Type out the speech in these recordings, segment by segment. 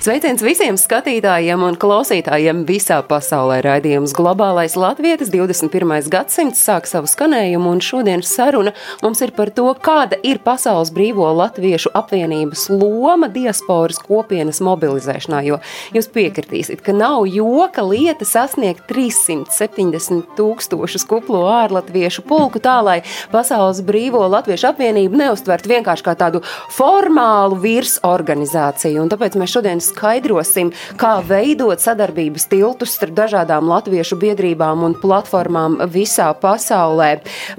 Sveiciens visiem skatītājiem un klausītājiem visā pasaulē. Raidījums Globālais Latvijas 21. gadsimts sāk savu skanējumu, un šodienas saruna mums ir par to, kāda ir Pasaules brīvo latviešu apvienības loma diasporas kopienas mobilizēšanā. Jo jūs piekritīsiet, ka nav joka lieta sasniegt 370 tūkstošus kuplo ārlatviešu pulku tā, lai Pasaules brīvo latviešu apvienību neuztvertu vienkārši kā tādu formālu virsorganizāciju. Un tāpēc mēs šodien skaidrosim, kā veidot sadarbības tiltus starp dažādām latviešu biedrībām un platformām visā pasaulē.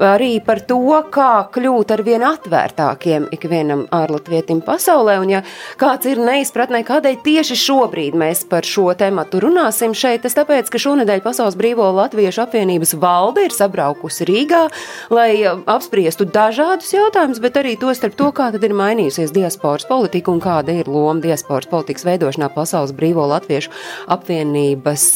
Arī par to, kā kļūt ar vien atvērtākiem ikvienam ārlatvietim pasaulē. Un ja kāds ir neizpratnē, kādēļ tieši šobrīd mēs par šo tematu runāsim šeit, tas tāpēc, ka šonadēļ Pasaules brīvo latviešu apvienības valde ir sabraukusi Rīgā, lai apspriestu dažādus jautājumus, bet arī to starp to, kā tad ir mainījusies diasporas politika un kāda ir loma diasporas politikas veidošanā Pasaules brīvo latviešu apvienības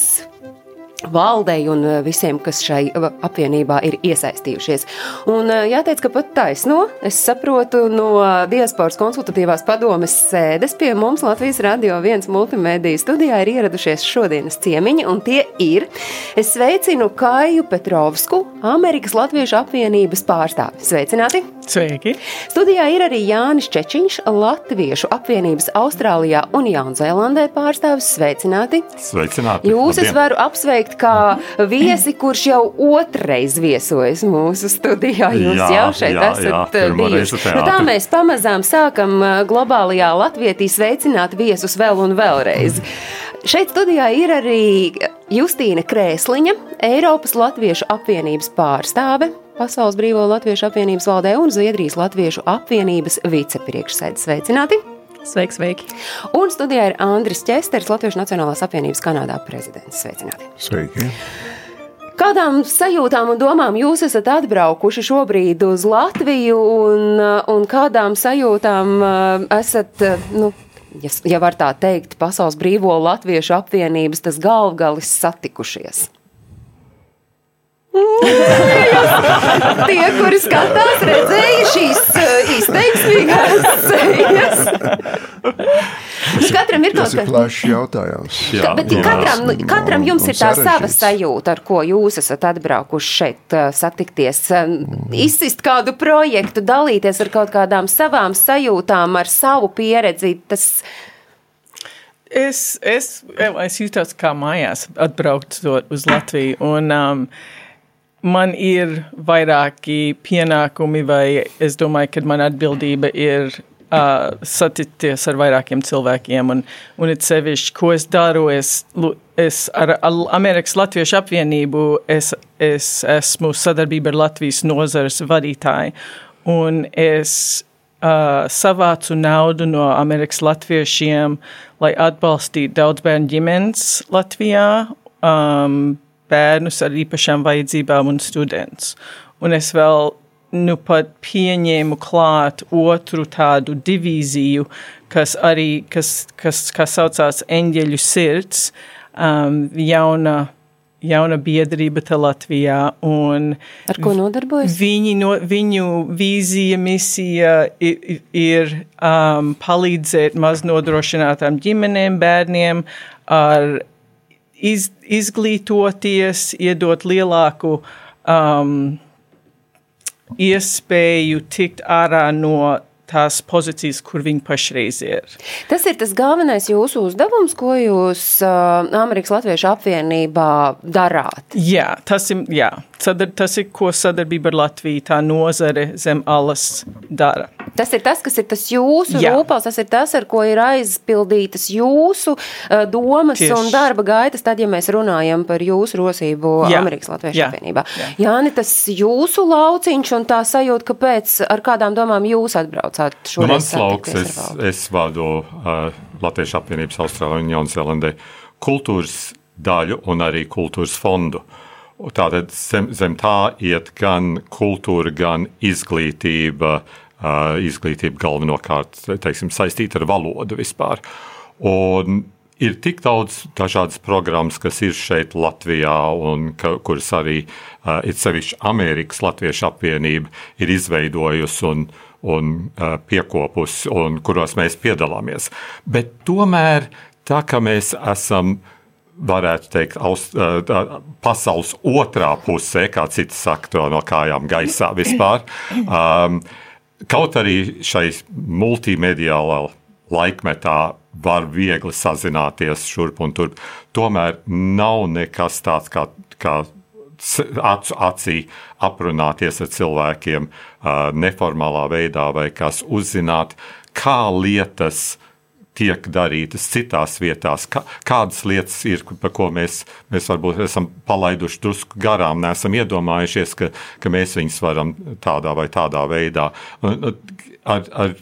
valdei un eh, visiem, kas šai eh, apvienībā ir iesaistījušies. Un eh, jāteic, ka pat taisno, es saprotu no diasporas konsultatīvās padomes sēdes pie mums Latvijas radio viens multimediju studijā ir ieradušies šodienas ciemiņi, un tie ir. Es sveicinu Kāju Petrovsku, Amerikas Latviešu apvienības pārstāvi. Sveicināti! Sveiki! Studijā ir arī Jānis Čečiņš, Latviešu apvienības Austrālijā un Jaunzēlandē pārstāvis. Sveicināti! Sveicināti! Jūs es Labdien! varu apsveikt kā viesi, kurš jau otrreiz viesojas mūsu studijā. Jūs Jā, jau šeit jā, esat jā, reizi bijuši. Nu, tā mēs pamazām sākam uh, globālajā Latvijā sveicināt viesus vēl un vēlreiz. Šeit studijā ir arī Justīna Krēsliņa, Eiropas Latviešu apvienības pārstāve. Pasaules Brīvo Latviešu apvienības valdē un Zviedrijas Latviešu apvienības vicepriekšsēdētājs. Sveicināti! sveiki, sveiki. Un studijā ir Andris Česters, Latviešu Nacionālās apvienības Kanādā prezidents. Sveicināti! Sveiki! Kādām sajūtām un domām jūs esat atbraukuši šobrīd uz Latviju, un, un kādām sajūtām uh, esat, uh, nu, ja, ja var tā teikt, Pasaules brīvo latviešu apvienības tas galvgalis satikušies? Tie, kuri skatās, redzēja šīs uh, izteiksmīgās sejas. Katram ir kaut kas plašs jautājums. Jā, Bet jā. katram, nu, katram un- jums un ir tā sava sarežģīts. sajūta, ar ko jūs esat atbraukuši šeit uh, satikties, um, izsist kādu projektu, dalīties ar kaut kādām savām sajūtām, ar savu pieredzi. Tas Es, es, es jūtos kā mājās, atbraucot uz Latviju. Un, um, man ir vairāki pienākumi, vai es domāju, ka man atbildība ir uh, satikties ar vairākiem cilvēkiem. Un, un it sevišķi, ko es daru, es, es ar Amerikas Latviešu apvienību, es, es esmu sadarbība ar Latvijas nozares vadītāju. Un es uh, savācu naudu no Amerikas latviešiem, lai atbalstītu daudz bērnu ģimenes Latvijā, um, bērnus ar īpašām vajadzībām un studentus. Un es vēl nu pat pieņēmu klāt otru tādu divīziju, kas arī, kas, kas, kas saucās Eņģeļu sirds, um, jauna, jauna biedrība te Latvijā. Un ar ko nodarbojas? Viņi no, viņu vīzija, misija ir, ir um, palīdzēt maznodrošinātām ģimenēm, bērniem ar iz, izglītoties, iedot lielāku um, iespēju tikt ārā no tās pozīcijas, kur viņi pašreiz ir. Tas ir tas galvenais jūsu uzdevums, ko jūs uh, Amerikas Latviešu apvienībā darāt. Jā, tas ir, jā, sadar, tas ir, ko sadarbība ar Latviju, tā nozare zem alas dara. Tas ir tas, kas ir tas jūsu Jā. rūpals, tas ir tas, ar ko ir aizpildītas jūsu uh, domas Tieši. un darba gaitas, tad, ja mēs runājam par jūsu rosību Jā. Amerikas Latviešu Jā. apvienībā. Jā. Jāni, tas jūsu lauciņš un tā sajūta, kāpēc, ar kādām domām jūs atbraucāt Nu, šodien mans lauks, es, es vadu uh, Latviešu apvienības Austrālijā un Jaunzēlandē kultūras daļu un arī kultūras fondu. Un Tātad zem, zem tā iet gan kultūra, gan izglītība, uh, izglītība galvenokārt teiksim, saistīta ar valodu vispār. Un ir tik daudz dažādas programmas, kas ir šeit Latvijā, un ka, kuras arī uh, ir sevišķi Amerikas Latviešu apvienība ir izveidojusi un, un uh, piekopusi, un kuros mēs piedalāmies. Bet tomēr tā, ka mēs esam varētu teikt, aust, uh, pasaules otrā pusē, kā citi saka, to no kājām gaisā vispār. Um, kaut arī šai multimediālā laikmetā var viegli sazināties šurp un turp. Tomēr nav nekas tāds kā, kā acu acī aprunāties ar cilvēkiem uh, neformālā veidā vai kas uzzināt, kā lietas tiek darītas citās vietās, kā, kādas lietas ir, par ko mēs, mēs varbūt esam palaiduši drusku garām, neesam iedomājušies, ka, ka mēs viņus varam tādā vai tādā veidā. Ar, ar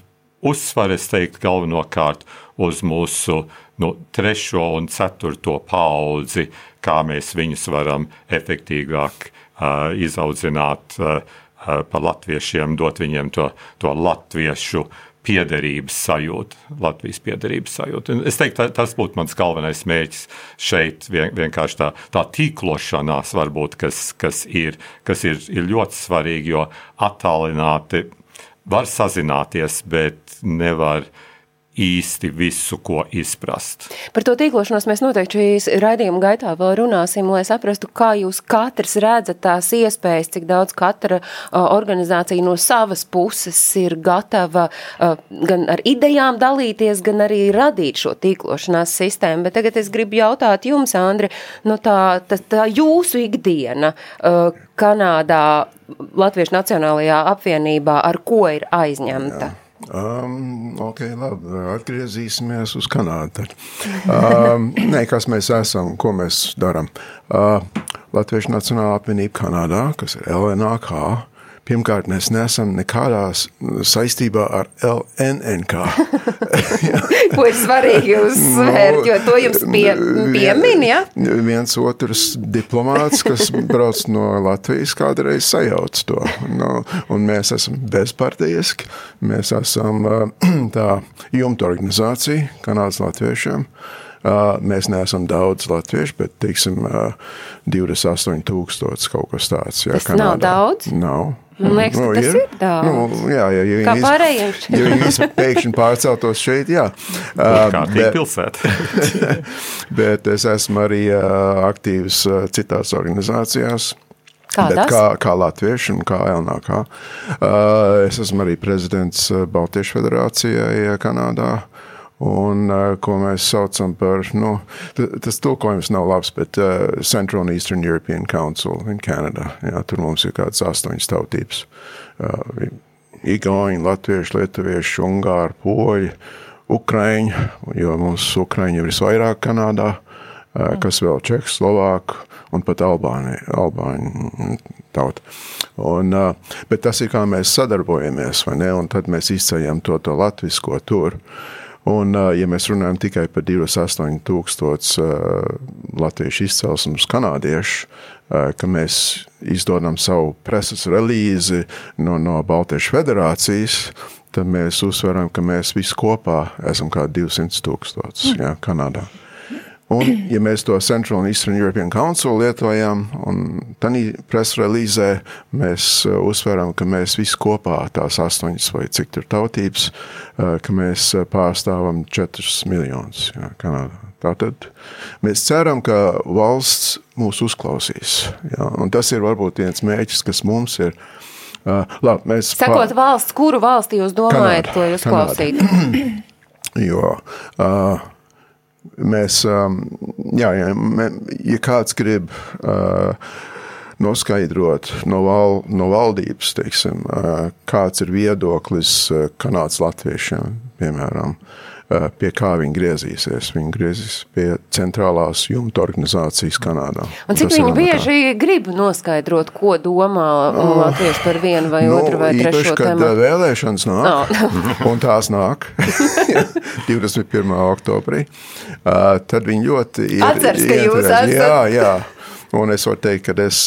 uzsvaru es teiktu galvenokārt uz mūsu nu, trešo un ceturto paudzi, kā mēs viņus varam efektīvāk uh, izaudzināt uh, par latviešiem, dot viņiem to, to latviešu piederības sajūtu, Latvijas piederības sajūtu. Un es teiktu, tas būtu mans galvenais mērķis šeit. Vien, vienkārši tā, tā tīklošanās, varbūt, kas, kas, ir, kas ir, ir ļoti svarīgi, jo attālināti var sazināties, bet nevar īsti visu, ko izprast. Par to tīklošanos mēs noteikti šīs raidījuma gaitā vēl runāsim, lai saprastu, kā jūs katrs redzat tās iespējas, cik daudz katra organizācija no savas puses ir gatava gan ar idejām dalīties, gan arī radīt šo tīklošanās sistēmu. Bet tagad es gribu jautāt jums, Andri, no tā, tā, tā jūsu ikdiena Kanādā, Latviešu Nacionālajā apvienībā, ar ko ir aizņemta? Jā. Um, ok, labi. Atgriezīsimies uz Kanādu. Um, nē, kas mēs esam, ko mēs darām? Uh, Latviešu Nacionālā apvienība Kanādā, kas ir LNAK, Pirmkārt, mēs neesam nekādā saistībā ar LNNK. Ko ir svarīgi uzsvērt, no, jo to jums pie, piemin, ja? Viens otrs diplomāts, kas brauc no Latvijas, kādreiz sajauc to. No, un mēs esam bezparteiski, mēs esam tā jumta organizācija Kanādas latviešiem. Mēs neesam daudz latviešu, bet, teiksim, 28,000 kaut kas tāds. Jā, Tas Kanādā. nav daudz? Nav. Man liekas, nu, tas ir, ir daudz. Nu, jā, ja, ja Kā pārējiem. ja viņi pēkšņi pārceltos šeit, jā. Kā uh, pilsēta. bet es esmu arī uh, aktīvs uh, citās organizācijās. Kādās? Kā, kā latvieši un kā LNK. Uh, es esmu arī prezidents Baltiešu federācijai Kanādā. Un, uh, ko mēs saucam par, nu, tas tulkojums nav labs, bet uh, Central and Eastern European Council in Canada. Jā, tur mums ir kādas astoņas tautības. Uh, Igauni, latvieši, lietuvieši, ungāri, poļi, ukraiņi, jo mums ukraiņi ir visvairāk Kanādā, uh, kas vēl čehi, slovāki un pat albāņi, albāņi tauta. Un, uh, bet tas ir kā mēs sadarbojamies, vai ne? Un tad mēs izceļam to, to latvisko tur. Uh, Un, ja mēs runājam tikai par 28 tūkstošu latviešu izcelsmes kanādiešu, ka mēs izdodam savu preses relīzi no, no Baltiešu federācijas, tad mēs uzsveram, ka mēs visi kopā esam kā 200 tūkstoši ja, Kanādā. Un, ja mēs to Central and Eastern European Council lietojam, un tādā presrelīzē mēs uh, uzsveram, ka mēs visi kopā, tās astoņas vai cik tur tautības, uh, ka mēs uh, pārstāvam 4 miljonus jā, Kanādā. Tātad mēs ceram, ka valsts mūs uzklausīs. Jā, tas ir varbūt viens mērķis, kas mums ir. Uh, labi, mēs Sakot, pār... valsts, kuru valsti jūs domājat, Kanāda, lai uzklausītu? jo uh, mēs, um, jā, jā, ja kāds grib uh, noskaidrot no, val, no valdības, teiksim, uh, kāds ir viedoklis uh, kanādas latviešiem, piemēram, pie kā viņi griezīsies. Viņi griezīs pie centrālās jumta organizācijas Kanādā. Un cik viņi bieži tā. grib noskaidrot, ko domā uh, latvieši par vienu vai nu, otru vai īpaši, trešo tēmu? Kad eh, vēlēšanas nāk, no. un tās nāk 21. oktobrī, uh, tad viņi ļoti ir. Atceras, ka jūs esat. Jā, jā. Un es varu teikt, ka es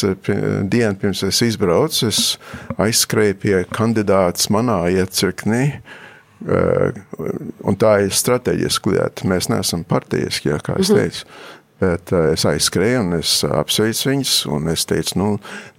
dienu pirms es izbraucu, es aizskrēju pie kandidātas manā iecirknī, Uh, un tā ir strateģiski lieta. Mēs neesam partijiski, ja, kā es teicu. Bet uh, es aizskrēju un es apsveicu viņus. Un es teicu, nu,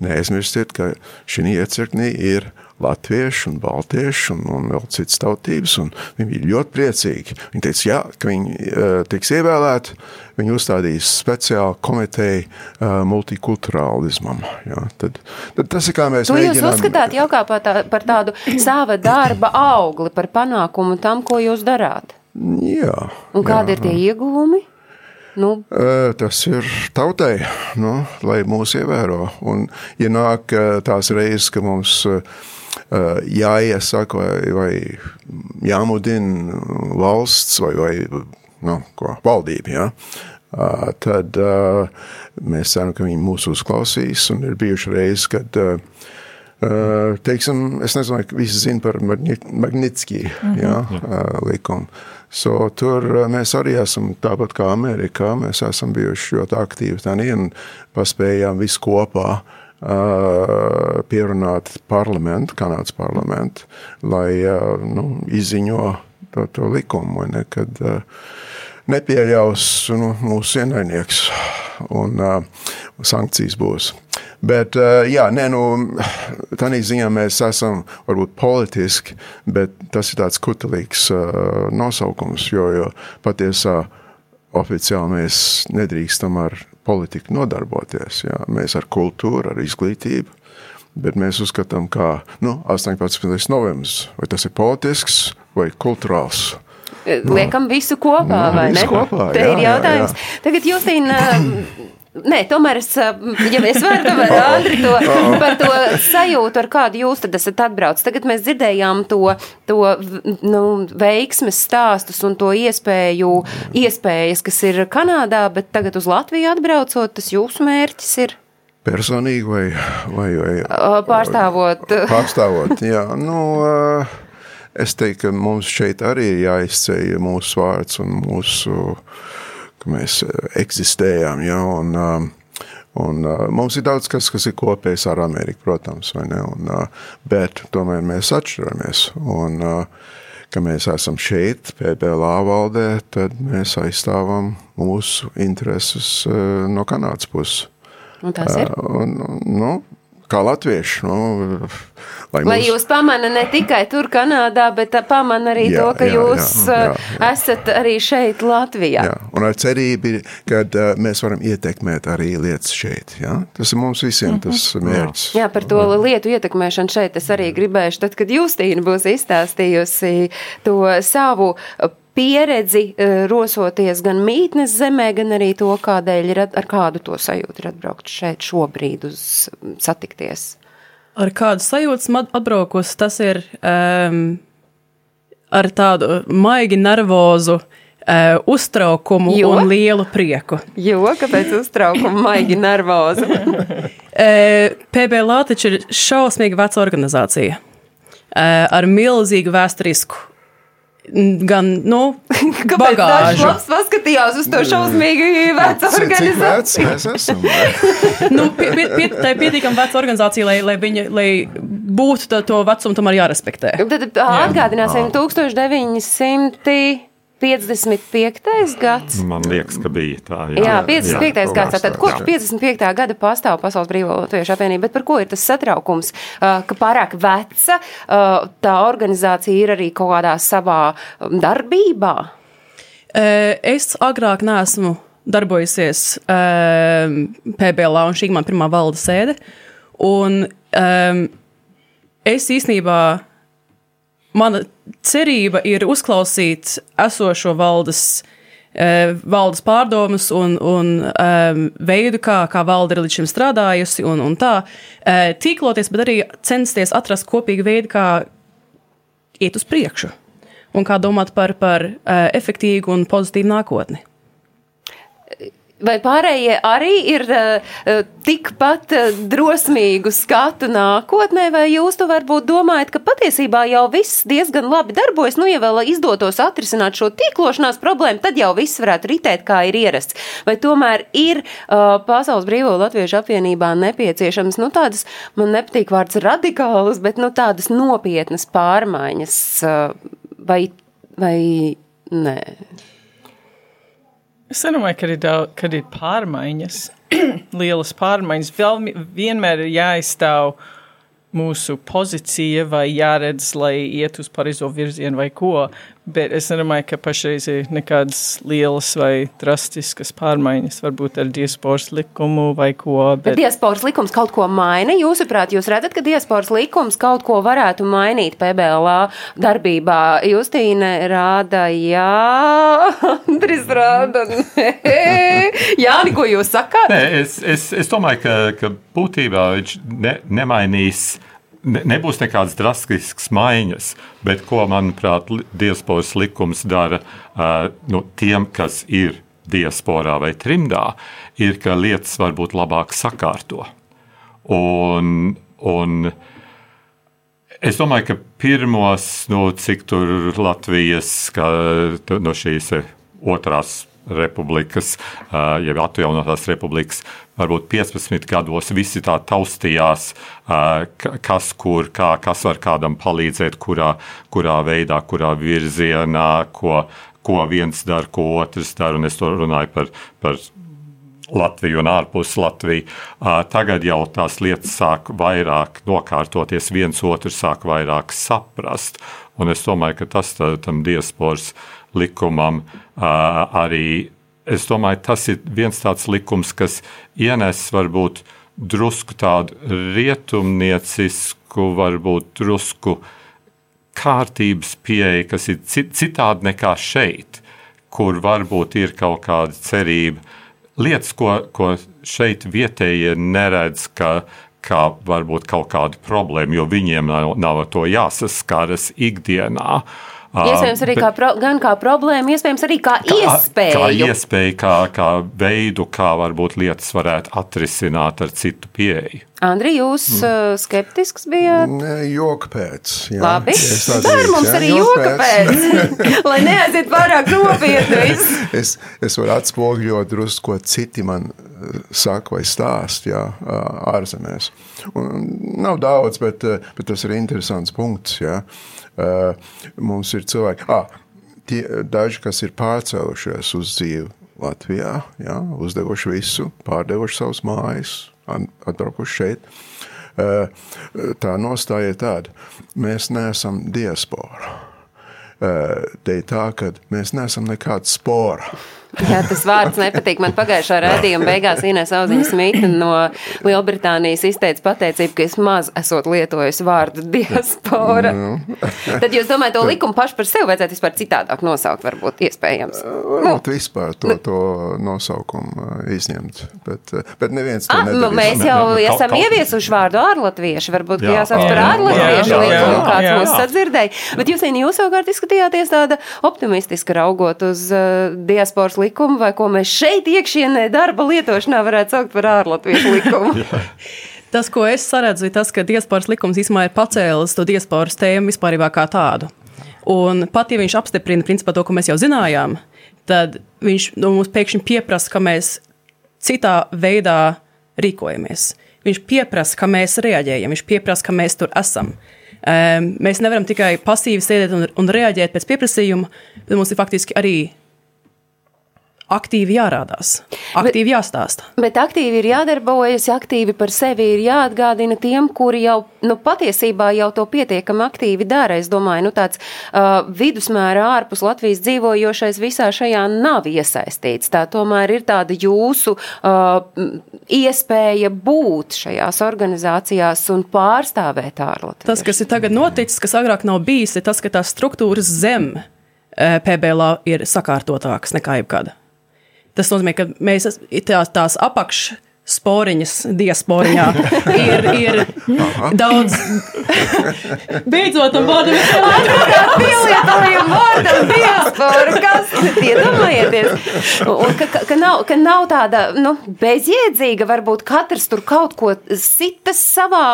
neaizmirstiet, ka šī iecirknī ir latvieši un baltieši un, un vēl citas tautības. Viņi bija ļoti priecīgi. Viņi teica, jā, ka viņi uh, tiks ievēlēti. Viņi uzstādīs speciālu komiteju uh, multikulturālismam. Jā. Tad, tad tas ir kā mēs To jūs mēģinām. uzskatāt jau kā par, tā, par tādu sava darba augli, par panākumu tam, ko jūs darāt. Jā. Un kādi ir tie ieguvumi? Nu, Ē, Tas ir tautai, nu, lai mūs ievēro. Un, ja nāk tās reizes, ka mums ē, jāiesaka vai, vai jāmudina valsts vai, vai nu, ko, valdība, ja? Tad mēs ceram, ka viņi mūs uzklausīs. Un ir bijuši reizes, kad teiksim, es nezinu, vai visi zina par Magnitski ja, ā, likumu. So, tur mēs arī esam tāpat kā Amerikā. Mēs esam bijuši ļoti aktīvi tādā un paspējām visu kopā ā, pierunāt parlamentu, Kanādas parlamentu, lai nu, izziņo to, to likumu, ne, kad nepieļaus nu, mūsu ienaidnieks un sankcijas būs. Bet, jā, nē, nu, tādā ziņā mēs esam varbūt politiski, bet tas ir tāds kutelīgs nosaukums, jo, jo patiesā oficiāli mēs nedrīkstam ar politiku nodarboties. Jā. Mēs ar kultūru, ar izglītību, bet mēs uzskatām, ka nu, 18. novembris, vai tas ir politisks vai kultūrāls. liekam visu kopā, Nu, vai ne? visu kopā, Te jā, ir jā, jautājums. Tagad, Justīna, Nē, tomēr es, ja es varu, tomēr Andri to, par to sajūtu, ar kādu jūs tad esat atbraucis. Tagad mēs dzirdējām to, to nu, veiksmes stāstus un to iespēju, iespējas, kas ir Kanādā, bet tagad uz Latviju atbraucot, tas jūsu mērķis ir Personīgi vai, vai, vai uh, pārstāvot. Pārstāvot, jā. Nu, uh, es teiktu, ka mums šeit arī ir jāizceļ mūsu vārds un mūsu, ka mēs uh, eksistējam, jā, un, um, un uh, mums ir daudz kas, kas ir kopējs ar Ameriku, protams, un, uh, bet tomēr mēs atšķiramies, un, uh, ka mēs esam šeit, PBLA valdē, tad mēs aizstāvam mūsu intereses uh, no Kanādas puses. Un tas ir. Un, nu, kā latvieši. Nu, lai Lai mūs- jūs pamana ne tikai tur, Kanādā, bet pamana arī Jā, to, ka jā, jūs jā, jā, jā. esat arī šeit, Latvijā. Jā, un ar cerību, ka uh, mēs varam ietekmēt arī lietas šeit. Ja? Tas ir mums visiem tas mērķis. Jā, par to lietu ietekmēšanu šeit es arī gribēšu, tad, kad Justīna būs izstāstījusi to savu pieredzi, uh, rosoties gan mītnes zemē, gan arī to, kādēļ ir ar kādu to sajūtu ir atbraukt šeit šobrīd uz satikties. Ar kādu sajūtu esmu at- atbraukusi, tas ir um, ar tādu maigi nervozu uh, uztraukumu Jo? un lielu prieku. Jo, kāpēc uztraukuma maigi nervozi? Uh, PBLā taču ir šausmīga veca organizācija uh, ar milzīgu vēsturisku gan, nu, kāpēc tāds labs paskatījās uz to šausmīgu vecu organizāciju? Vec esam, nu, pie, pie, pie, tā ir pietiekami veca organizācija, lai, lai, viņa, lai būtu tā, to vecumu tomēr jārespektē. Tad atgādināsim Jā. 1900. 55. gads. Man liekas, ka bija tā. Jā, jā 55. Jā, gads. Tad kopš 55. gada pastāv Pasaules Brīvā Latviešu apvienība. Bet par ko ir tas satraukums? Ka pārāk veca tā organizācija ir arī kaut kādā savā darbībā? Es agrāk neesmu darbojusies PBLā, un šī ir mana pirmā valdes sēde. Un es īstenībā mana cerība ir uzklausīt esošo valdes, uh, valdes pārdomas un, un um, veidu, kā, kā valde ir līdz šim strādājusi, un, un tā uh, tīkloties, bet arī censties atrast kopīgu veidu, kā iet uz priekšu un kā domāt par, par efektīvu un pozitīvu nākotni. Vai pārējie arī ir uh, tikpat uh, drosmīgu skatu nākotnē, vai jūs to varbūt domājat, ka patiesībā jau viss diezgan labi darbojas, nu, ja vēl izdotos atrisināt šo tīklošanās problēmu, tad jau viss varētu ritēt, kā ir ierasts. Vai tomēr ir uh, Pasaules Brīvo Latviešu apvienībā nepieciešams, nu, tādas, man nepatīk vārds radikālas, bet, nu, tādas nopietnas pārmaiņas uh, vai, vai nē? Es nedomāju, ka ir, daudz, kad ir pārmaiņas, lielas pārmaiņas. Vēl vienmēr ir jāizstāv mūsu pozīcija vai jāredz, lai iet uz pareizo virzienu vai ko. Bet es nedomāju, ka pašreiz ir nekādas lielas vai drastiskas pārmaiņas, varbūt ar diasporas likumu vai ko. Bet Bet diasporas likums kaut ko maina. Jūsuprāt, jūs redzat, ka diasporas likums kaut ko varētu mainīt PBLā darbībā? Justīne rāda, jā, Andris rāda, nē. Jāni, ko jūs sakāt? Nē, es, es, es domāju, ka, ka būtībā viņš ne, nemainīs. Ne, nebūs nekādas drastiskas maiņas, bet ko, manuprāt, diasporas likums dara nu, tiem, kas ir diasporā vai trimdā, ir, ka lietas varbūt labāk sakārto. Un, un es domāju, ka pirmos, nu, cik tur Latvijas, ka, no šīs otrās republikas, jeb atjaunotās republikas, varbūt 15 gados visi tā taustījās, ka- kas kur, kā, kas var kādam palīdzēt, kurā, kurā veidā, kurā virzienā, ko, ko viens dara, ko otrs dara. Es to runāju par, par Latviju un ārpus Latviju. Tagad jau tās lietas sāk vairāk nokārtoties, viens otru sāk vairāk saprast. Un es domāju, ka tas tā, tam diasporas likumam arī, es domāju, tas ir viens tāds likums, kas ienes varbūt drusku tādu rietumniecisku, varbūt drusku kārtības pieeja, kas ir ci- citādi nekā šeit, kur varbūt ir kaut kāda cerība. Lietas, ko, ko šeit vietējie neredz, ka, kā varbūt kaut kāda problēma, jo viņiem nav, nav ar to jāsaskaras ikdienā. Ā, Iespējams, arī bet- kā pro, gan kā problēma, iespējams, arī kā, kā iespēju. Kā iespēja, kā, kā veidu, kā varbūt lietas varētu atrisināt ar citu pieeju. Andri, jūs mm. skeptisks bijāt? Nē, joka pēc. Jā. Labi. Tā Dar drīkstu, mums jā, arī joka pēc, lai neaiziet pārāk nopietni. es, es varu atspogļot drusku, ko citi man saka vai stāst jā, ārzemēs. Un nav daudz, bet, bet tas ir interesants punkts. Jā. Eh, Mums ir cilvēki, ah, tie, daži, kas ir pārcēlušies uz dzīvi Latvijā, jā, uzdevuši visu, pārdevuši savus mājas, at- atbraukuši šeit. Eh, Tā nostāja ir tāda, mēs neesam diaspora. Eh, Te ir tā, ka mēs neesam nekāda spora. Jā, tas vārds nepatīk. Man pagājušā rādījuma beigās Inês Auziņa Smita no Lielbritānijas izteica pateicību, ka es maz esot lietojusi vārdu diaspora. Tad jūs domājat, to likumu pašu par sevi vajadzētu vispār citādāk nosaukt, varbūt iespējams. Varbūt vispār to, to nosaukumu uh, izņemt, bet, uh, bet neviens to Ah, nu, nedarīs. mēs Ne- jau ne- esam ieviesuši vārdu ārlatvieši. Varbūt Jā. jāsauc par ārlatviešu likumu, kāds mūs sadzirdēja. Bet jūs, Inī, jūs savukārt izskatījāties tāda optimistiska raugot uz uh, diasporas likumu, vai ko mēs šeit iekšienē darba lietošanā varētu saukt par ārlatviešu likumu. Tas, ko es saredzu, ir tas, ka diasporas likums īstenībā ir pacēlis to diasporas tēmu vispār kā tādu. Un pat ja viņš apstiprina principā, to, ko mēs jau zinājām, tad viņš no mums pēkšņi pieprasa, ka mēs citā veidā rīkojamies. Viņš pieprasa, ka mēs reaģējam, viņš pieprasa, ka mēs tur esam. Mēs nevaram tikai pasīvi sēdēt un, un reaģēt pēc pieprasījuma, bet mums ir faktiski arī aktīvi jārādās, aktīvi jāstāsta. Bet aktīvi ir jādarbojas, aktīvi par sevi ir jāatgādina tiem, kuri jau nu, patiesībā jau to pietiekami aktīvi dara. Es domāju, nu, tāds uh, vidusmēra ārpus Latvijas dzīvojošais visā šajā nav iesaistīts. Tā tomēr ir tāda jūsu uh, iespēja būt šajās organizācijās un pārstāvēt ārlatviešu. Tas, kas ir tagad noticis, kas agrāk nav bijis, ir tas, ka tās struktūras zem eh, PBLā ir sakārtotākas nekā jebkad. Tas nozīmē, ka mēs es- tās, tās apakš. Sporiņas, diasporiņā ir, ir daudz. Beidzot, tam vārdam Pielietojumu vārdam diaspora, kas iedomājieties? Un ka, ka, ka, nav, ka nav tāda, nu, bezjēdzīga, varbūt katrs tur kaut ko sitas savā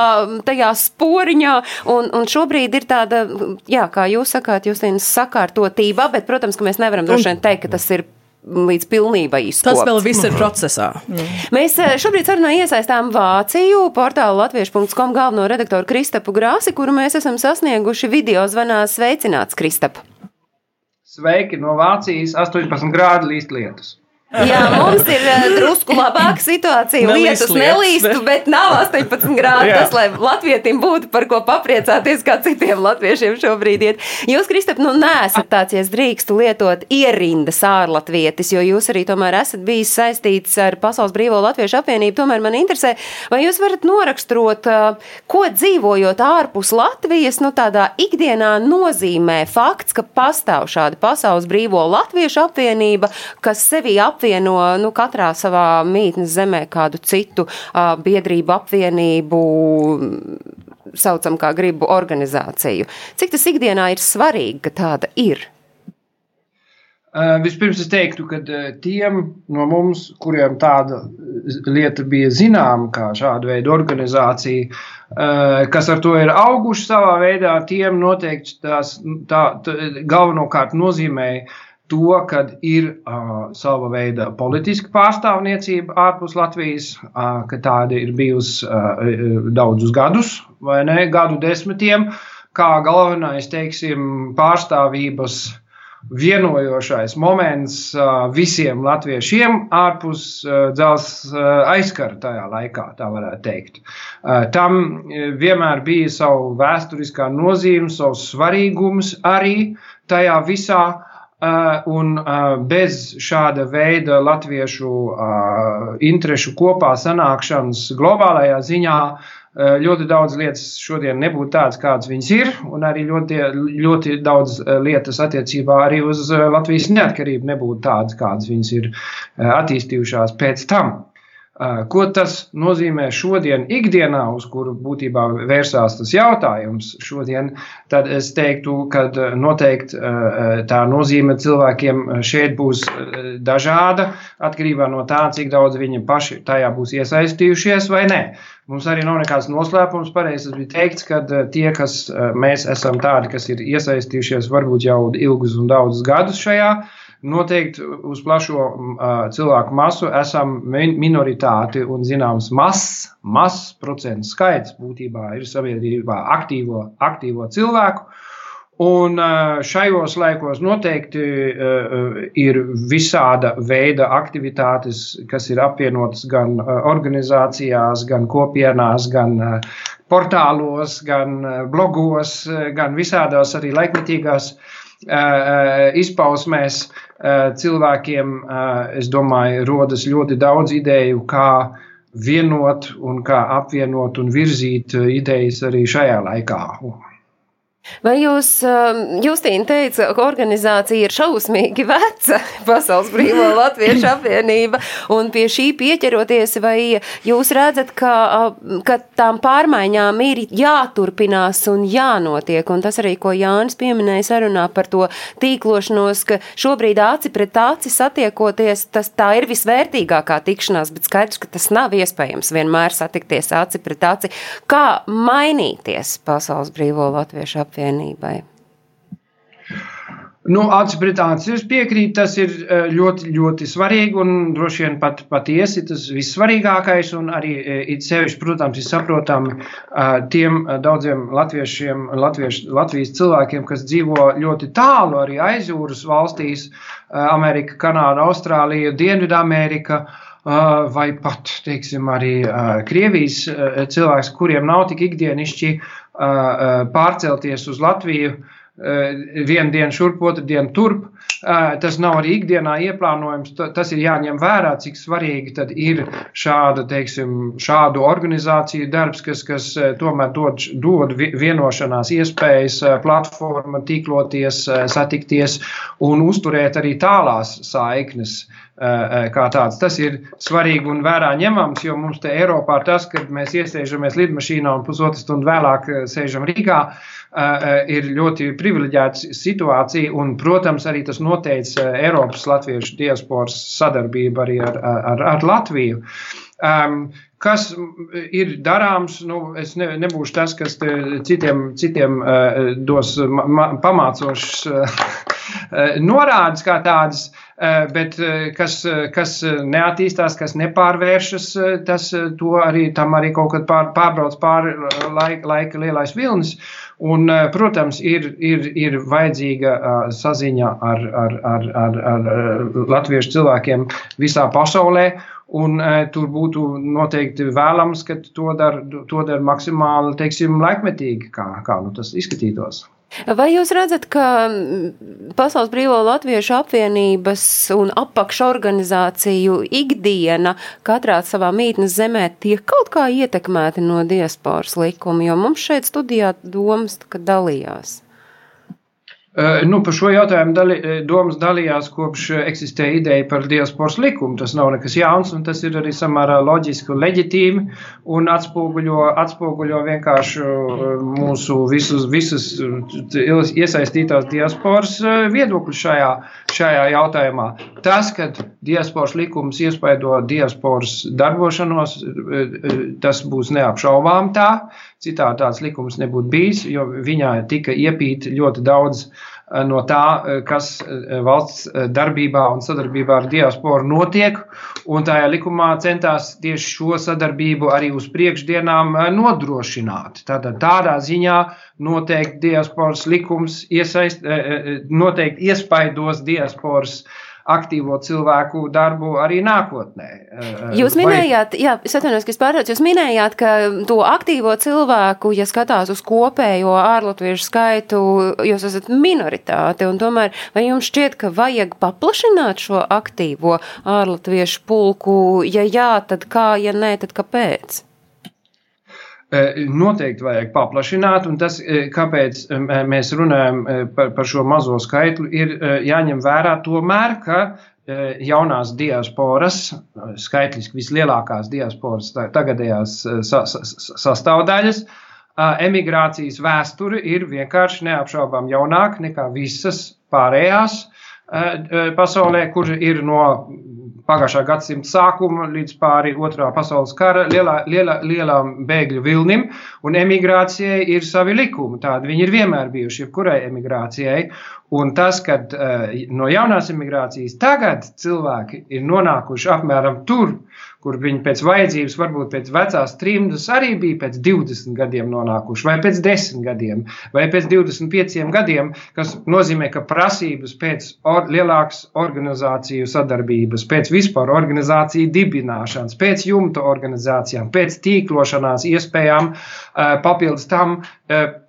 tajā sporiņā, un, un šobrīd ir tāda, jā, kā jūs sakāt, jūs teicat, sakārtotība, bet, protams, ka mēs nevaram droši vien teikt, ka tas ir līdz pilnībai izskopts. Tas vēl viss ir procesā. Mēs eh, šobrīd sarunā iesaistām Vāciju, portālu latviešu.com galveno redaktoru Kristapu Grāsi, kuru mēs esam sasnieguši video zvanā. Sveicināts, Kristap! Sveiki no Vācijas, 18 grādu līst lietus. Jā, mums ir uh, drusku labāka situācija. Lietus nelīstu, bet nav 18 grādi. Tas, lai latvietim būtu par ko papriecāties, kā citiem latviešiem šobrīd iet. Jūs, Kristap, nu neesat tāds, ja es drīkstu lietot ierindas ārlatvietis, jo jūs arī tomēr esat bijis saistīts ar Pasaules Brīvo Latviešu apvienību. Tomēr man interesē, vai jūs varat noraksturot, uh, ko dzīvojot ārpus Latvijas, nu tādā ikdienā nozīmē fakts, ka pastāv šāda Pasaules Brīvo Latviešu apvienība, kas sevi apvieno nu, katrā savā mītnes zemē kādu citu uh, biedrību apvienību, saucam kā gribu organizāciju. Cik tas ikdienā ir svarīgi, ka tāda ir? Uh, vispirms es teiktu, ka uh, tiem no mums, kuriem tāda lieta bija zināma, kā šāda veida organizācija, uh, kas ar to ir auguši savā veidā, tiem noteikti tās tā, tā, galvenokārt nozīmēja to, ka ir uh, sava veida politiska pārstāvniecība ārpus Latvijas, uh, ka tāda ir bijusi uh, daudzus gadus, vai ne, gadu desmitiem, kā galvenais, teiksim, pārstāvības vienojošais moments uh, visiem latviešiem ārpus uh, dzelzs uh, aizkara tajā laikā, tā varētu teikt. Uh, tam uh, vienmēr bija savu vēsturiskā nozīme, savs svarīgums arī tajā visā. Uh, un uh, bez šāda veida latviešu uh, interešu kopā sanākšanas globālajā ziņā uh, ļoti daudz lietas šodien nebūtu tādas, kādas viņas ir, un arī ļoti, ļoti daudz uh, lietas attiecībā arī uz uh, Latvijas neatkarību nebūtu tādas, kādas viņas ir uh, attīstījušās pēc tam. Uh, Ko tas nozīmē šodien, ikdienā, uz kuru būtībā vērsās tas jautājums šodien, tad es teiktu, ka uh, noteikti uh, tā nozīme cilvēkiem šeit būs dažāda atkarībā no tā, cik daudz viņi paši tajā būs iesaistījušies vai nē. Mums arī nav nekāds noslēpums. Pareizi bija teikts, ka tie, kas mēs esam tādi, kas ir iesaistījušies varbūt jau ilgus un daudzus gadus šajā, noteikti uz plašo uh, cilvēku masu esam minoritāti un zināms mazs, mazs procentu skaits būtībā ir sabiedrībā aktīvo, aktīvo cilvēku. Un šajos laikos noteikti ir visāda veida aktivitātes, kas ir apvienotas gan organizācijās, gan kopienās, gan portālos, gan blogos, gan visādās arī laikmetīgās izpausmēs cilvēkiem, es domāju, rodas ļoti daudz ideju, kā vienot un kā apvienot un virzīt idejas arī šajā laikā. Vai jūs, Justīna, teica, ka organizācija ir šausmīgi veca, Pasaules Brīvā Latviešu apvienība, un pie šī pieķeroties, vai jūs redzat, ka, ka tām pārmaiņām ir jāturpinās un jānotiek, un tas arī, ko Jānis pieminēja sarunā par to tīklošanos, ka šobrīd aci pret aci satiekoties, tas tā ir visvērtīgākā tikšanās, bet skaidrs, ka tas nav iespējams vienmēr satikties aci pret aci. Kā mainīties Pasaules Brīvā Latviešu apvienībai? Apvienībai? Nu, acis piekrīt, tas ir ļoti, ļoti svarīgi un droši vien pat patiesi tas vissvarīgākais. Un arī it sevišķi, protams, ir saprotami tiem daudziem latviešiem, latviešu, Latvijas cilvēkiem, kas dzīvo ļoti tālu arī aizjūras valstīs - Amerika, Kanāda, Austrālija, Dienvidamerika vai pat, teiksim, arī Krievijas cilvēks, kuriem nav tik ikdienišķi pārcelties uz Latviju vienu dienu šurp, otru dienu turp. Tas nav arī ikdienā ieplānojams. Tas ir jāņem vērā, cik svarīgi ir šāda, teiksim, šādu organizāciju darbs, kas, kas tomēr dod, dod vienošanās iespējas, platforma, tīkloties, satikties un uzturēt arī tālās saiknes kā tāds. Tas ir svarīgi un vērā ņemams, jo mums te Eiropā ir tas, kad mēs iesēžamies lidmašīnā un pusotru stundu vēlāk sēžam Rīgā, ir ļoti privileģēta situācija, un, protams, arī tas noteica Eiropas latviešu diasporas sadarbību arī ar, ar, ar Latviju. Um, kas ir darāms, nu, es ne, nebūšu tas, kas citiem, citiem uh, dos ma, pamācošas uh, norādes kā tādas. Eh, bet eh, kas, eh, kas neattīstās, kas nepārvēršas, tas arī tam arī kaut kad pār, pārbrauc pāri laika, laika lielais vilnis. Un, protams, ir, ir, ir vajadzīga saziņa ar, ar, ar, ar, ar latviešu cilvēkiem visā pasaulē. Un, e, tur būtu noteikti vēlams, ka to dara dar maksimāli teiksim, laikmetīgi, kā, kā nu, tas izskatītos. Vai jūs redzat, ka Pasaules Brīvo Latviešu apvienības un apakšorganizāciju ikdiena katrā savā mītnes zemē tiek kaut kā ietekmēti no diasporas likuma, jo mums šeit studijā domas, ka dalījās? Eh, nu, par šo jautājumu dali, eh, domas dalījās kopš eh, eksistē ideja par diasporas likumu. Tas nav nekas jauns, un tas ir arī samērā loģiski un leģitīmi, un atspoguļo, atspoguļo vienkārši mūsu visus, visas iesaistītās diasporas viedokļus šajā, šajā jautājumā. Tas, ka diasporas likums iespaido diasporas darbošanos, tas būs neapšaubām tā. Citādi tāds likums nebūtu bijis, jo viņā tika iepīta ļoti daudz eh, no tā, eh, kas eh, valsts darbībā un sadarbībā ar diasporu notiek. Un tajā likumā centās tieši šo sadarbību arī uz priekšdienām nodrošināt. Tātad tādā ziņā noteikti diasporas likums iesaist, noteikti iespaidos diasporas uh, aktīvo cilvēku darbu arī nākotnē. Eh, jūs minējāt, jā, es atvainojos, ka es pārtraucu, jūs minējāt, ka to aktīvo cilvēku, ja skatās uz kopējo ārlatviešu skaitu, jūs esat minoritāte, un tomēr vai jums šķiet, ka vajag paplašināt šo aktīvo ārlatviešu pulku, ja jā, tad kā, ja nē, tad kāpēc? Noteikti vajag paplašināt, un tas, kāpēc mēs runājam par, par šo mazo skaitli, ir jāņem vērā tomēr, ka jaunās diasporas, skaitliski vislielākās diasporas tagadējās sastāvdaļas, emigrācijas vēsture ir vienkārši neapšaubām jaunāka nekā visas pārējās pasaulē, kur ir no pagājušā gadsimta sākuma līdz pāri otrā pasaules kara lielā, lielā, lielām bēgļu vilnim, un emigrācijai ir savi likumi. Tādi viņi ir vienmēr bijuši, jebkurai emigrācijai. Un tas, ka uh, no jaunās emigrācijas tagad cilvēki ir nonākuši apmēram tur, kur viņi pēc vajadzības, varbūt pēc vecās trimdas, arī bija pēc 20 gadiem nonākuši, vai pēc 10 gadiem, vai pēc 25 gadiem, kas nozīmē, ka prasības pēc or lielākas organizāciju sadarbības, pēc vispār organizāciju dibināšanas, pēc jumta organizācijām, pēc tīklošanās iespējām, eh, papildus tam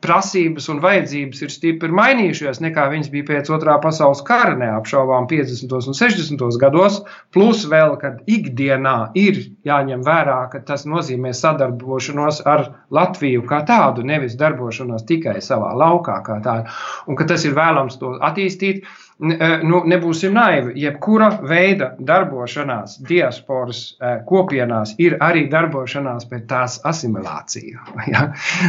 prasības un vajadzības ir stipri mainījušās nekā viņas bija pēc otrā pasaules kara, neapšaubām 50. un 60. gados, plus vēl, kad ikdienā ir jāņem vērā, ka tas nozīmē sadarbošanos ar Latviju kā tādu, nevis darbošanos tikai savā laukā kā tādu, un ka tas ir vēlams to attīstīt. E, nu, nebūsim naivi. Jebkura veida darbošanās diasporas e, kopienās ir arī darbošanās pēc tās asimilācija. Ja?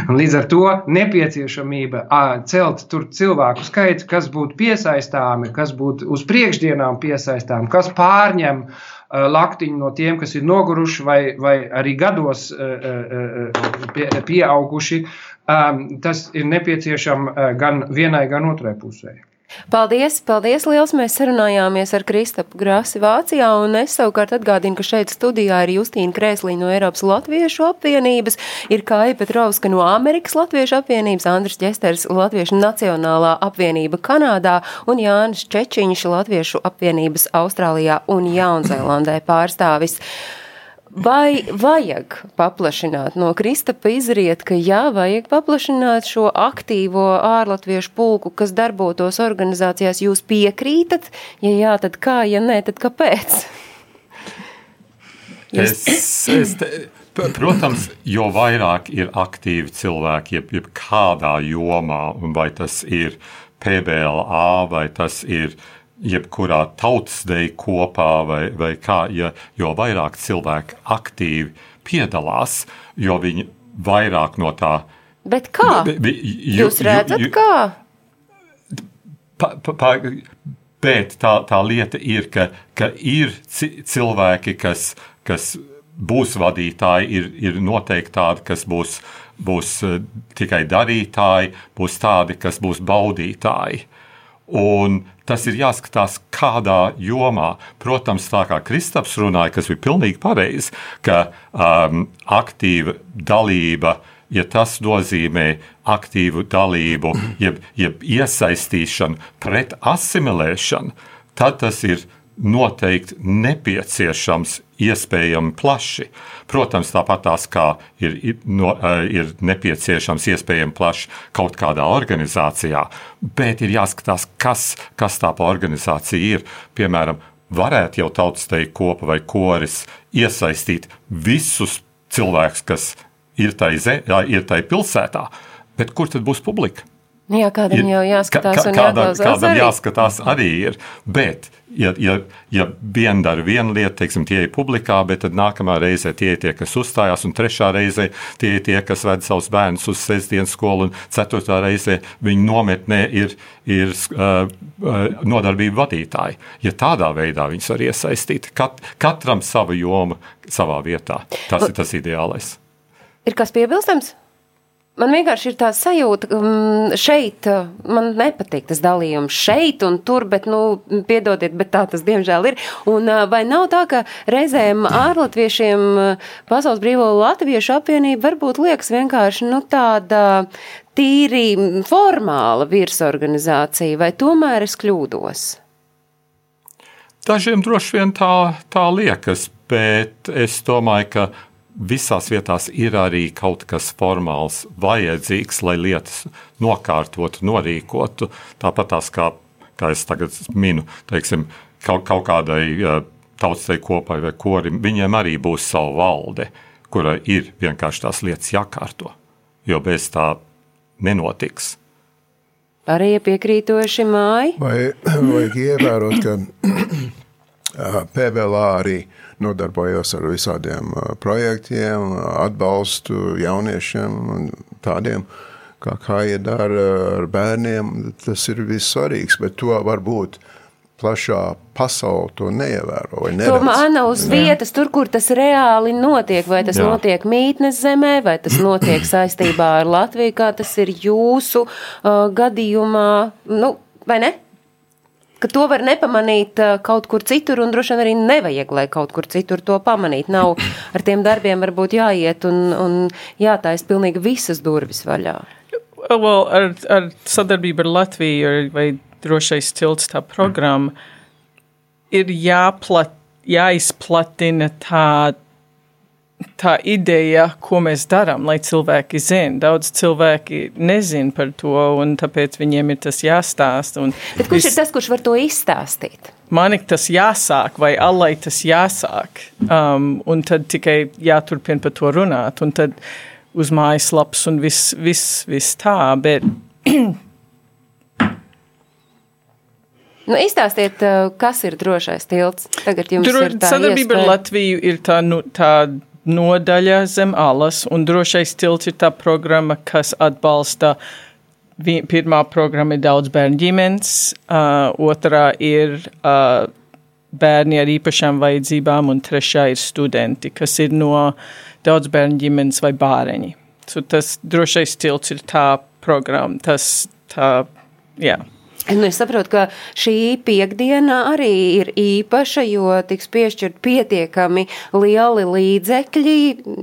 Un līdz ar to nepieciešamība celt tur cilvēku skaitu, kas būtu piesaistāmi, kas būtu uz priekšdienām piesaistāmi, kas pārņem Eh, laktiņu no tiem, kas ir noguruši vai, vai arī gados eh, pieauguši. Tas ir nepieciešams gan vienai, gan otrai pusē. Paldies, paldies liels! Mēs sarunājāmies ar Kristapu Grāsi Vācijā, un es savukārt atgādinu, ka šeit studijā ir Justīna Krēslī no Eiropas Latviešu apvienības, ir Kāja Petrovska no Amerikas Latviešu apvienības, Andris Ģesters Latviešu Nacionālā apvienība Kanādā un Jānis Čečiņš Latviešu apvienības Austrālijā un Jaunzēlandē pārstāvis. Vai vajag paplašināt? No Kristapa izriet, ka jā, vajag paplašināt šo aktīvo ārlatviešu pulku, kas darbotos organizācijās. Jūs piekrītat? Ja jā, tad kā, ja nē, tad kāpēc? Jūs... Es, es te, protams, jo vairāk ir aktīvi cilvēki, jeb, jeb kādā jomā, vai tas ir PBLA, vai tas ir uh, jebkurā tautsdeja kopā, vai, vai kā, ja, jo vairāk cilvēki aktīvi piedalās, jo viņi vairāk no tā. Bet kā? Ju, Jūs redzat, ju, ju, kā? Pa, pa, pa, bet tā, tā lieta ir, ka, ka ir cilvēki, kas, kas būs vadītāji, ir, ir noteikti tādi, kas būs, būs tikai darītāji, būs tādi, kas būs baudītāji. Un tas ir jāskatās, kādā jomā. Protams, tā kā Kristaps runāja, kas bija pilnīgi pareizi, ka um, aktīva dalība, ja tas nozīmē aktīvu dalību, jeb, jeb iesaistīšanu pret asimilēšanu, tad tas ir noteikti nepieciešams, iespējami plaši. Protams, tāpat tās kā ir, no, ir nepieciešams, iespējami plaši kaut kādā organizācijā, bet ir jāskatās, kas, kas tā pa organizācija ir. Piemēram, varētu jau tautas teikt kopa vai koris iesaistīt visus cilvēkus, kas ir tai, ir tai pilsētā, bet kur tad būs publika? Jā, kādam ir, jau jāskatās, ka, kādam, kādam arī. jāskatās arī ir. Bet, ja, ja, ja viena dara vienu lietu, teiksim, tie ir publikā, bet tad nākamā reizē tie ir tie, kas uzstājās, un trešā reizē tie ir tie, kas ved savus bērnus uz sestdienas skolu, un ceturtā reizē viņu nometnē ir, ir uh, nodarbību vadītāji. Ja tādā veidā viņus var iesaistīt, kat, katram sava joma savā vietā, tas ir tas ideālais. Ir kas piebilstams? Man vienkārši ir tā sajūta, ka um, šeit man nepatīk tas dalījums šeit un tur, bet, nu, piedodiet, bet tā tas diemžēl ir. Un vai nav tā, ka reizēm ārlatviešiem Pasaules brīvo latviešu apvienība varbūt liekas vienkārši, nu, tāda tīri formāla virsorganizācija, vai tomēr es kļūdos? Dažiem droši vien tā, tā liekas, bet es domāju, ka visās vietās ir arī kaut kas formāls vajadzīgs, lai lietas nokārtotu, norīkotu. Tāpat tās, kā, kā es tagad minu, teiksim, kaut, kaut kādai tautsai kopai vai korim, viņiem arī būs sava valde, kurai ir vienkārši tās lietas jākārto, jo bez tā nenotiks. Arī piekrītoši māji. Vai vajag ievērot, ka PVLā arī nodarbojos ar visādiem projektiem, atbalstu jauniešiem un tādiem, kā, kā iedara ar bērniem. Tas ir vissvarīgs, bet to varbūt plašā pasaule to neievēro. To mana uz vietas, tur, kur tas reāli notiek. Vai tas Jā. notiek mītnes zemē, vai tas notiek saistībā ar Latviju, kā tas ir jūsu uh, gadījumā, nu, vai ne? Ka to var nepamanīt uh, kaut kur citur, un droši vien arī nevajag, lai kaut kur citur to pamanīt. Nav ar tiem darbiem varbūt jāiet un, un jātaisa pilnīgi visas durvis vaļā. Well, ar, ar sadarbību ar Latviju vai drošais tilts tā programma ir jāplat, jāizplatina tā tā ideja, ko mēs darām, lai cilvēki zinātu. Daudz cilvēki nezina par to, un tāpēc viņiem ir tas jāstāsta. Bet kurš vis... ir tas, kurš var to izstāstīt? Man ir tas jāsāk, vai allai tas jāsāk, um, un tad tikai jāturpina par to runāt, un tad uz mājaslapas un viss vis, vis tā. Bet Nu, izstāstiet, kas ir drošais tilts. Tagad jums Dro, ir tā sadarbība ar Latviju ir tā, nu, tā nodaļa zem alas, un drošais tilts ir tā programma, kas atbalsta. Pirmā programma ir daudz bērnu ģimenes, uh, otrā ir uh, bērni ar īpašām vajadzībām, un trešā ir studenti, kas ir no daudz bērnu ģimenes vai bāreņi. So tas drošais tilts ir tā programma, tas tā, jā. Yeah. Nu, es saprotu, ka šī piekdiena arī ir īpaša, jo tiks piešķirt pietiekami lieli līdzekļi.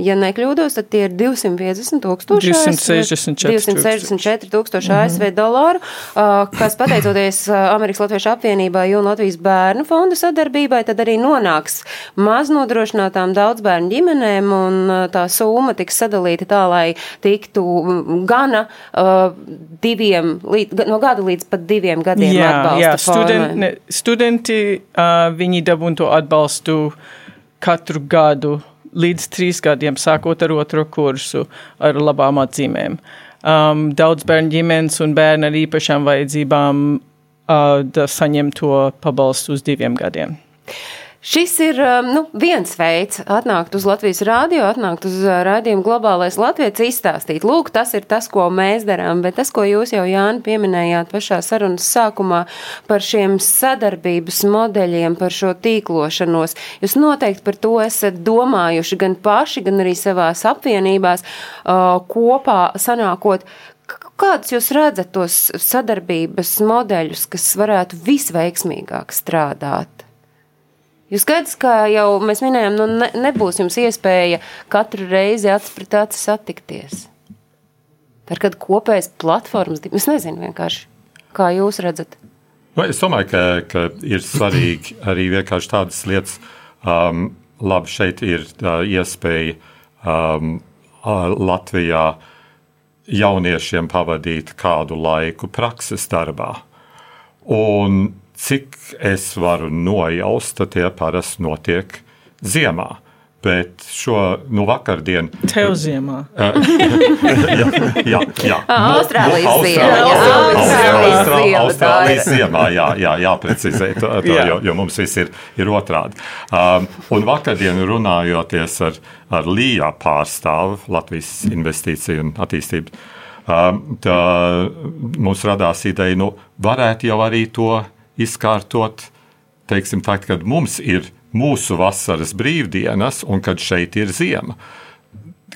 Ja nekļūdos, tad tie ir 250 tūkstoši 264, 264 tūkstoši -hmm. ASV dolāru, kas pateicoties Amerikas Latviešu apvienībai un Latvijas bērnu fonda sadarbībai, tad arī nonāks maznodrošinātām daudzbērnu ģimenēm, un tā summa tiks sadalīta tā, lai tiktu gana diviem, no gada līdz pat diviem diviem gadiem jā, atbalsta jā, studenti, ne, studenti uh, viņi dabūtu atbalstu katru gadu līdz trīs gadiem, sākot ar otro kursu ar labām atzīmēm. Um, daudz bērnu ģimenes un bērni ar īpašām vajadzībām uh, saņem to pabalstu uz diviem gadiem. Šis ir um, nu, viens veids atnākt uz Latvijas rādio, atnākt uz uh, rādījumu globālais Latvijas izstāstīt. Lūk, tas ir tas, ko mēs darām, bet tas, ko jūs jau, Jāni, pieminējāt pašā sarunas sākumā par šiem sadarbības modeļiem, par šo tīklošanos, jūs noteikti par to esat domājuši gan paši, gan arī savās apvienībās uh, kopā sanākot, Kādus jūs redzat tos sadarbības modeļus, kas varētu visveiksmīgāk strādāt? Jūs skaidrs, kā jau mēs minējām, nu ne, nebūs jums iespēja katru reizi acis pret aci satikties. Ir kāda kopējas platformas, es nezinu vienkārši, kā jūs redzat. Nu, es domāju, ka, ka ir svarīgi arī vienkārši tādas lietas. Um, labi, šeit ir uh, iespēja um, Latvijā jauniešiem pavadīt kādu laiku prakses darbā. Un cik es varu nojaust, tad tie parasti notiek ziemā. Bet šo nu, vakardienu. Tev ziemā. jā, jā, jā. Austrālijas Nu, ziemā, Austrālijas ziema, tā ir. Austrālijas ziemā, jā, jā, jāprecizē, to, to, Jā. jo, jo mums viss ir, ir otrādi. Um, un vakardien runājoties ar, ar Lija pārstāvu Latvijas investīciju un attīstību, um, tā, mums radās ideja, nu, varētu jau arī to izkārtot, teiksim, tā, kad mums ir mūsu vasaras brīvdienas un kad šeit ir ziema.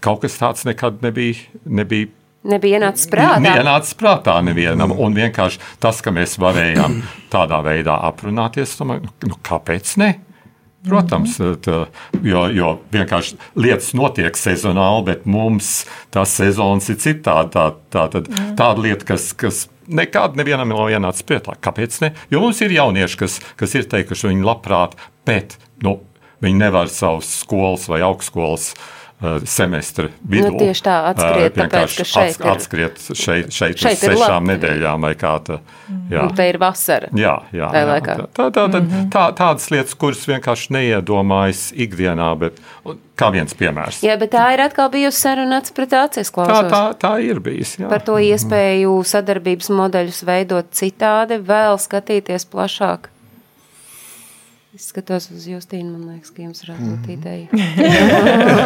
Kaut kas tāds nekad nebija, nebija Nebija ienācis prātā. Neienācis prātā nevienam. Un vienkārši tas, ka mēs varējām tādā veidā aprunāties, domāju, nu, nu, kāpēc ne? Protams, tā, jo, jo vienkārši lietas notiek sezonāli, bet mums tās sezonas ir citādi. Tā, tā, tad, tāda lieta, kas, kas nekad nevienam nav ienācis prātā. Kāpēc ne? Jo mums ir jaunieši, kas, kas ir teikuši, viņi labprāt, bet nu, viņi nevar savus skolas vai augstskolas uh, semestra vidū. Nu, tieši tā, atskriet, uh, tāpēc, ka šeit ats- ir- Atskriet šeit, šeit, Šeit ir sešām Latvija. nedēļām vai kā tā. Jā. Un te ir vasara. Jā, jā, Tajā jā. Tā, tā, tā, tā, tādas lietas, kuras vienkārši neiedomājas ikdienā, bet kā viens piemērs. Jā, bet tā ir atkal bijusi saruna pret acis Tā, klausos. tā, tā ir bijis. Jā. Par to iespēju sadarbības modeļus veidot citādi, vēl skatīties plašāk. Es skatos uz Justīnu, man liekas, ka jums varētu būt ideja.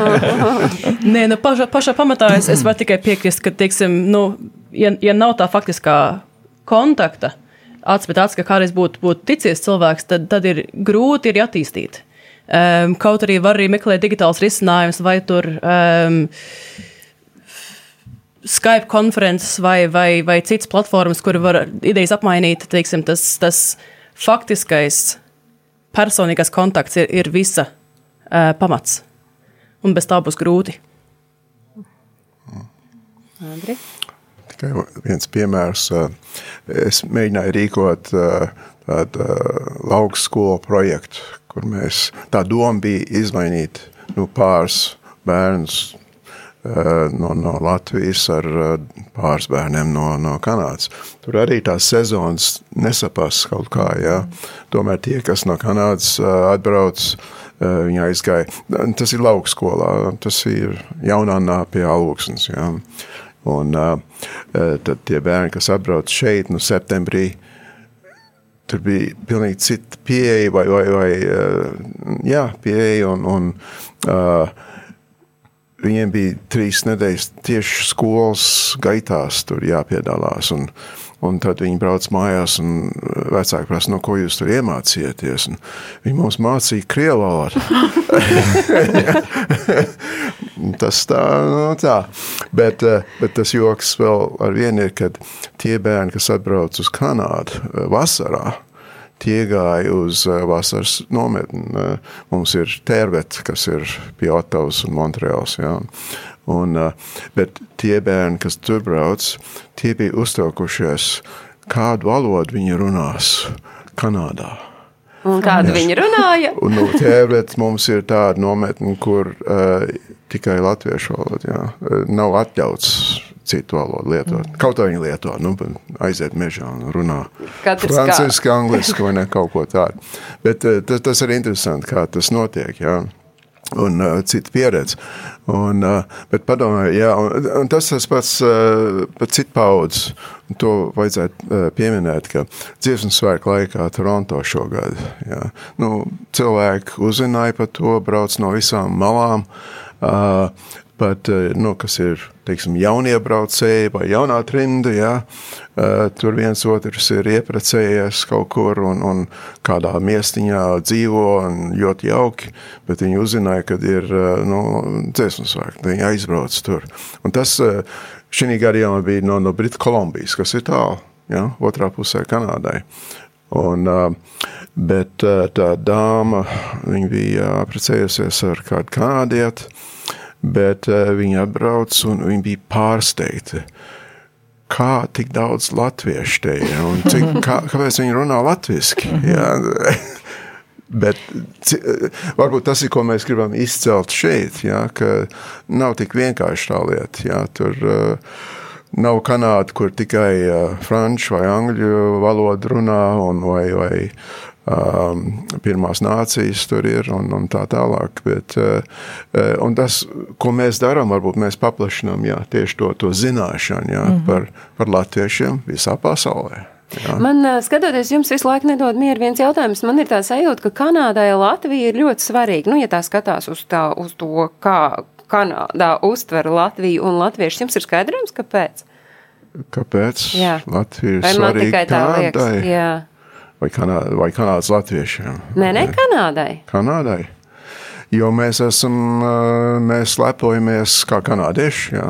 Nē, nu, pašā, pašā pamatā es, es varu tikai piekrist, ka, teiksim, nu, ja, ja nav tā faktiskā kontakta, acis pret acis, ka kādreiz būtu būt ticies cilvēks, tad, tad ir grūti arī attīstīt. Um, kaut arī var arī meklēt digitāls risinājums vai tur. Um, Skype konferences vai, vai, vai citas platformas, kur var idejas apmainīt, teiksim, tas, tas faktiskais personīgais kontakts ir, ir visa uh, pamats. Un bez tā būs grūti. Andri? Tikai viens piemērs. eh, Es mēģināju rīkot eh, tādu eh, lauku skolu projektu, kur mēs tā doma bija izmainīt nu, pāris bērnus no, no Latvijas ar eh, pāris bērniem no, no Kanādas. Tur arī tās sezonas nesapas kaut kā. Ja? Tomēr tie, kas no Kanādas eh, atbrauc, eh, viņi aizgāja. Tas ir lauku skolā, tas ir jaunā pie Alūksnes. Ja? Un tad tie bērni, kas atbrauc šeit, nu, septembrī, tur bija pilnīgi cita pieeja, vai, vai, vai jā, pieeja, un, un uh, viņiem bija trīs nedēļas tieši skolas gaitās tur jāpiedalās, un, un tad viņi brauc mājās, un vecāki prasa, no ko jūs tur iemācījāties, un viņi mums mācīja krievu valodu. tas tā, nu tā. Bet, eh, bet tas joks vēl ar vienu ir, kad tie bērni, kas atbrauc uz Kanādu eh, vasarā, tie gāja uz eh, vasaras nometni. Eh, Mums ir tērvets, kas ir pie Otavas un Montreāls. Ja? Un, eh, bet tie bērni, kas tur brauc, tie bija uztraukušies, kādu valodu viņi runās Kanādā. Un kādu viņi runāja? Un no tēvēt mums ir tāda nometne, kur uh, tikai latviešu valoda, jā, nav atļauts citu valodu lietot. Kaut kā viņi lieto, nu, aiziet mežā un runā franciski, angliski vai ne kaut ko tādu. Bet uh, tas, tas ir interesanti, kā tas notiek, jā. Un uh, cita pieredze. Un, uh, bet padomājiet, jā, un, un tas tas pats uh, par citu paudzi. Un To vajadzētu uh, pieminēt, ka dziesmu svētku laikā Toronto šogad jā, nu, cilvēki uzzināja par to, brauc no visām malām. Uh, pat, eh, nu, kas ir, teiksim, jauniebraucēji vai jaunā trimda, jā, uh, tur viens otrs ir ieprecējies kaut kur un, un kādā miestiņā dzīvo un ļoti jauki, bet viņi uzzināja, kad ir, uh, nu, dziesmu svēki, viņi aizbrauc tur. Un tas šī gadījumā bija no, no Britu Kolumbijas, kas ir tālu, jā, otrā pusē Kanādai. Un, bet tā dāma, viņa bija precējusies ar kādu kanādieti, bet viņa atbrauc un viņa bija pārsteigta. Kā tik daudz latviešu te ir un cik, kā, kāpēc viņi runā latviešu? Bet varbūt tas ir, ko mēs gribam izcelt šeit, ja, ka nav tik vienkārši tā lieta. Ja, tur, uh, nav Kanāda, kur tikai uh, franču vai angļu valodu runā, un, vai, vai pirmās nācijas tur ir un, un tā tālāk. Bet, uh, un tas, ko mēs darām, varbūt mēs paplašinām jā, tieši to, to zināšanu jā, mm -hmm. par, par latviešiem visā pasaulē. Jā. Man, skatoties, jums visu laiku nedod mieru viens jautājums. Man ir tā sajūta, ka Kanādai Latvija ir ļoti svarīga. Nu, ja tā skatās uz, tā, uz to, kā, Kanādā uztver Latviju un latviešu. Jums ir skaidrojums, kāpēc? Kāpēc? Jā. Latvija ir vai svarīga tikai tā Kanādai? Jā. Vai, Kanā, vai Kanādas latviešiem? Nē, ne, Kanādai. Kanādai. Jo mēs esam, mēs lepojamies kā kanādieši, jā,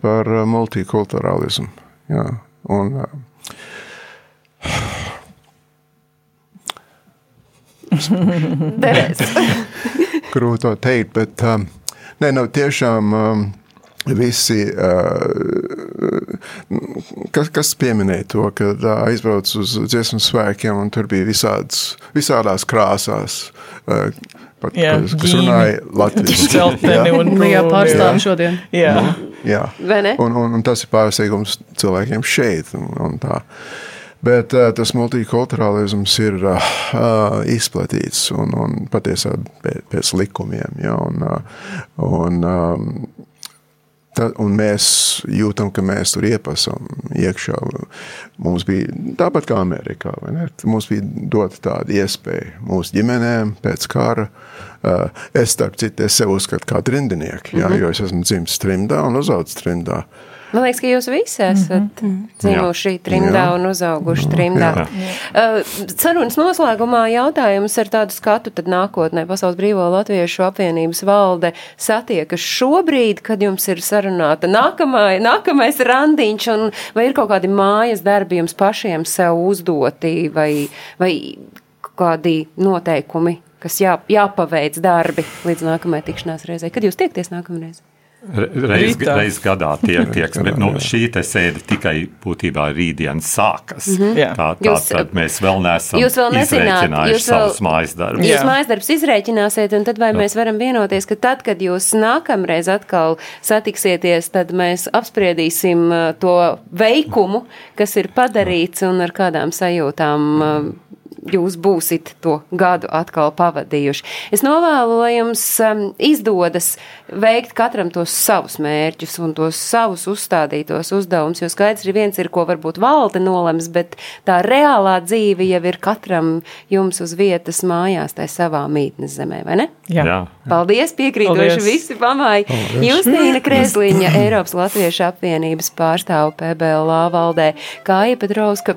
par multikulturālismu. Jā. Un, Grūti to teikt, bet um, Nē, nu, tiešām um, visi, uh, kas, kas pieminēja to, ka aizbrauc uz dziesmu svēkiem, un tur bija visādas, visādās krāsās. Uh, Pat, jā, kas, kas runāja latviešu celtneni un jā, pārstāvi šodien. Jā. Nu, jā. Un, un, un tas ir pārsteigums cilvēkiem šeit. Un, un tā. Bet uh, tas multikulturālisms ir uh, izplatīts un, un patiesībā pēc likumiem. Ja, un, uh, un, um, Ta, un mēs jūtam, ka mēs tur iepasam iekšā. Mums bija tāpat kā Amerikā. Mums bija dota tāda iespēja mūsu ģimenēm pēc kara. Uh, es, starp citu, es sev uzskatu kā trindinieki, mm -hmm. jā, jo es esmu dzimis trimdā un uzaugusi trimdā. Uh, Man liekas, ka jūs visi esat mm -hmm. dzimuši trimdā Jā. un uzauguši trimdā. Jā. Uh, sarunas noslēgumā jautājums ar tādu skatu tad nākotnē Pasaules Brīvo Latviešu apvienības valde satiekas šobrīd, kad jums ir sarunāta nākamā, nākamais randiņš un vai ir kaut kādi mājas darbi jums pašiem sev uzdoti vai, vai kādi noteikumi, kas jā, jāpaveic darbi līdz nākamajai tikšanās reizei. Kad jūs tiekties nākamreiz? Reiz, reiz gadā tiek, tieks, bet nu, šī sēde tikai būtībā rītdien sākas. Mm -hmm. Tā, tā jūs, tad mēs vēl neesam jūs vēl nezināt, jūs vēl, savus mājas darbus. Jūs mājas darbus izrēķināsiet, un tad vai Jā. mēs varam vienoties, ka tad, kad jūs nākamreiz atkal satiksieties, tad mēs apspriedīsim uh, to veikumu, kas ir padarīts un ar kādām sajūtām uh, jūs būsit to gadu atkal pavadījuši. Es novēlu, lai jums um, izdodas veikt katram tos savus mērķus un tos savus uzstādītos uzdevumus, jo skaidrs ir viens ir, ko varbūt valde nolems, bet tā reālā dzīve jau ir katram jums uz vietas mājās, tai savā mītnes zemē, vai ne? Jā. Jā. Paldies, piekrītoši visi pamāji. Justīna Krēsliņa, Eiropas Latviešu apvienības pārstāvu PBLA valdē, Kāja Petrauska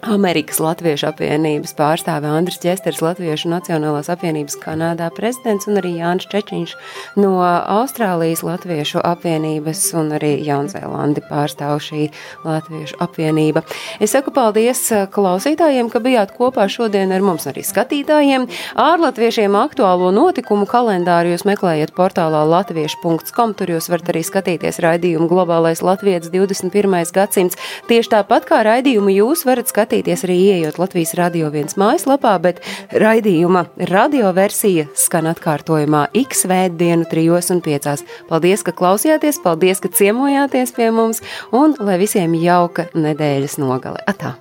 Amerikas Latviešu apvienības pārstāve Andris Česters, Latviešu Nacionālās apvienības Kanādā prezidents un arī Jānis Čečiņš no Austrālijas Latviešu apvienības un arī Jaunzēlandi pārstāv šī Latviešu apvienība. Es saku paldies uh, klausītājiem, ka bijāt kopā šodien ar mums arī skatītājiem. Ārlatviešiem aktuālo notikumu kalendāru jūs meklējat portālā latviešu.com, tur jūs varat arī skatīties raidījumu Globālais Latvijas 21. gadsimts. Tieši tāpat kā raidījumu jūs varat skatīties skatīties arī ieejot Latvijas radio viens mājaslapā, bet raidījuma radioversija skan atkārtojumā ik svētdienu trijos un piecās. Paldies, ka klausījāties, paldies, ka ciemojāties pie mums un lai visiem jauka nedēļas nogale. Atā!